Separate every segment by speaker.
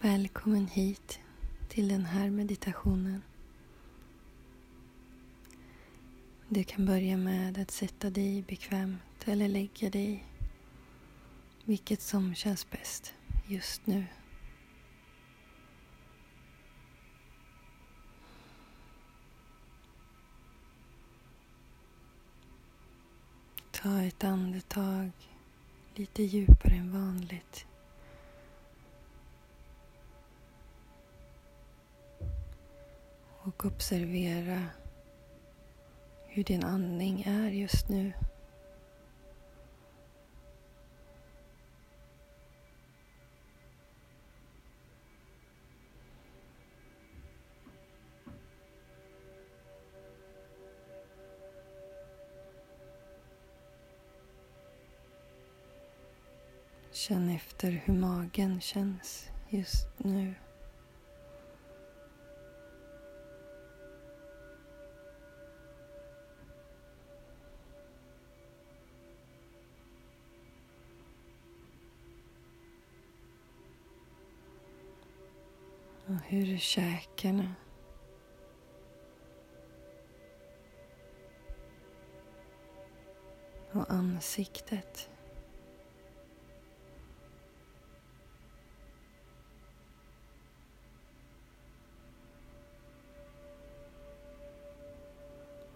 Speaker 1: Välkommen hit till den här meditationen. Du kan börja med att sätta dig bekvämt eller lägga dig vilket som känns bäst just nu. Ta ett andetag lite djupare än vanligt. Och observera hur din andning är just nu. Känn efter hur magen känns just nu. Och hur är käkarna? Och ansiktet.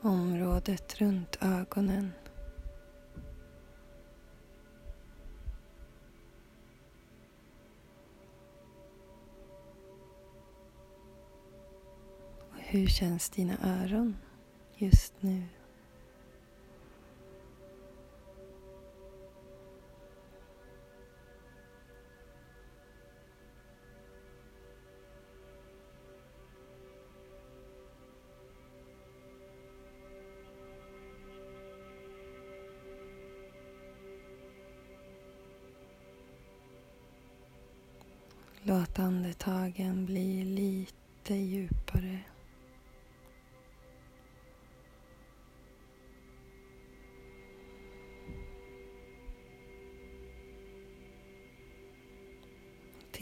Speaker 1: Området runt ögonen. Hur känns dina öron just nu? Låt andetagen bli lite djupare.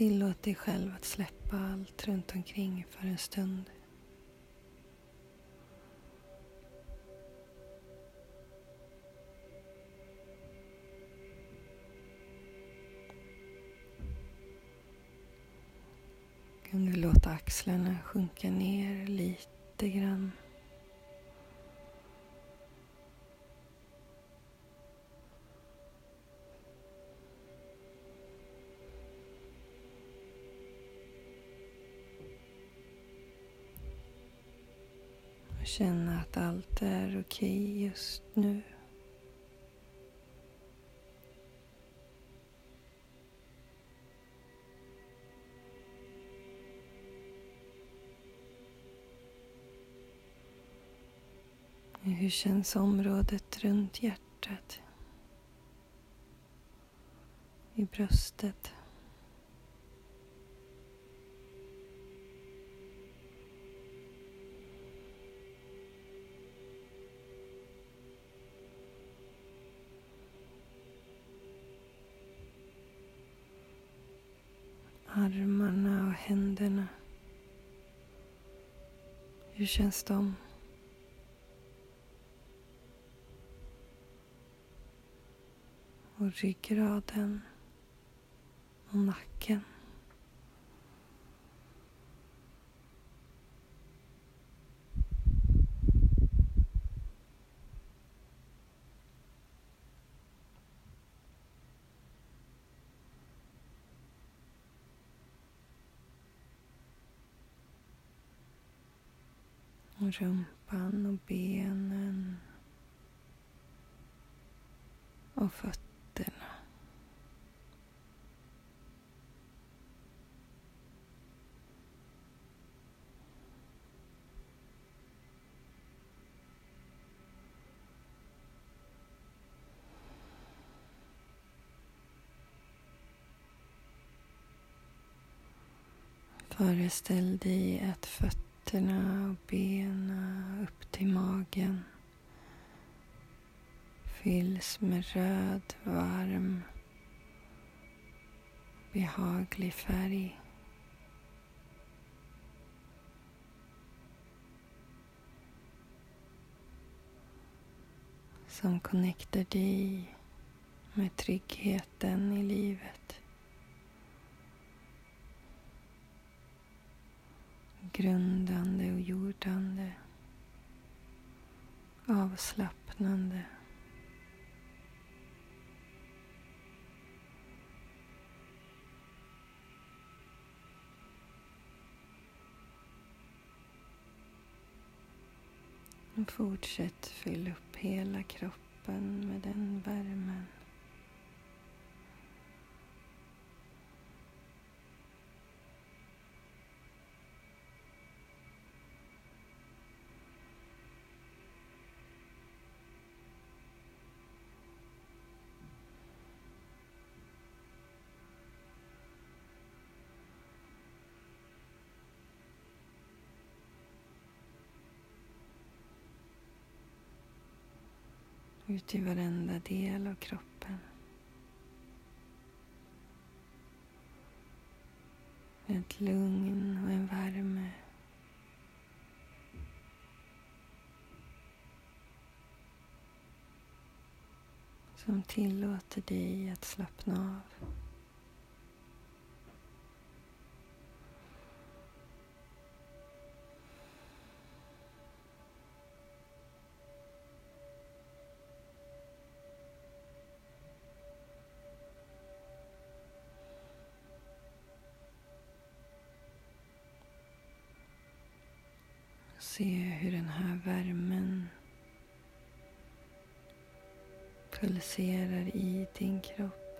Speaker 1: Tillåt dig själv att släppa allt runt omkring för en stund. Kan du låta axlarna sjunka ner lite grann. Känna att allt är okej just nu. Hur känns området runt hjärtat? I bröstet? Armarna och händerna. Hur känns de? och ryggraden och nacken. Rumpan och benen och fötterna. Föreställ dig att fötterna fötterna och benen upp till magen fylls med röd, varm, behaglig färg. som connectar dig med tryggheten i livet. Grundande och jordande. Avslappnande. Fortsätt fylla upp hela kroppen med den värmen. Ut i varenda del av kroppen. Ett lugn och en värme. Som tillåter dig att slappna av. Se hur den här värmen pulserar i din kropp.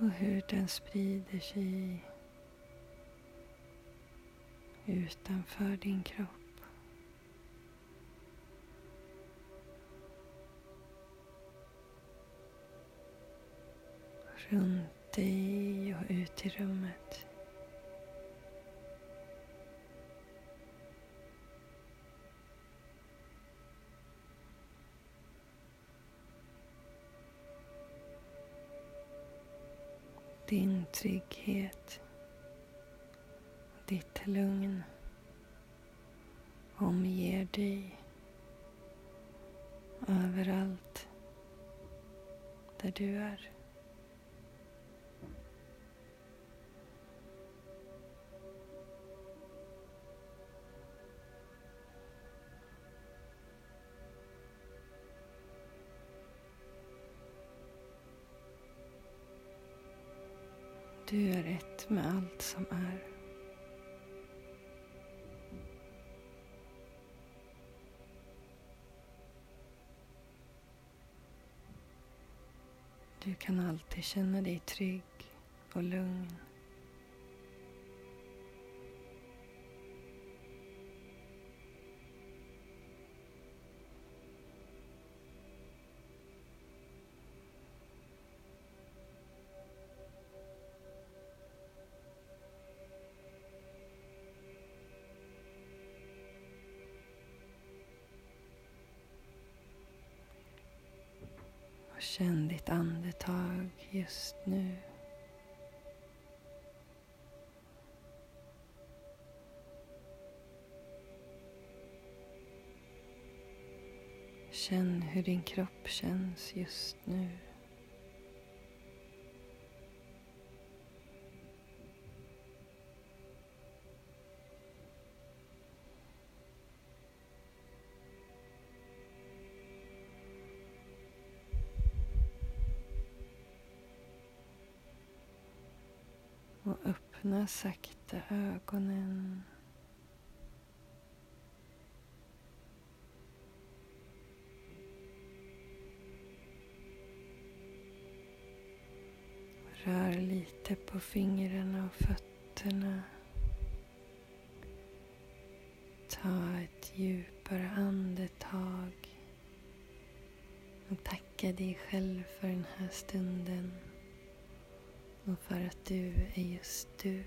Speaker 1: Och hur den sprider sig utanför din kropp. Runt dig och ut i rummet. Din trygghet ditt lugn omger dig överallt där du är. Du är ett med allt som är. Du kan alltid känna dig trygg och lugn. Känn ditt andetag just nu. Känn hur din kropp känns just nu. Öppna sakta ögonen. Rör lite på fingrarna och fötterna. Ta ett djupare andetag. Och tacka dig själv för den här stunden och för att du är just du.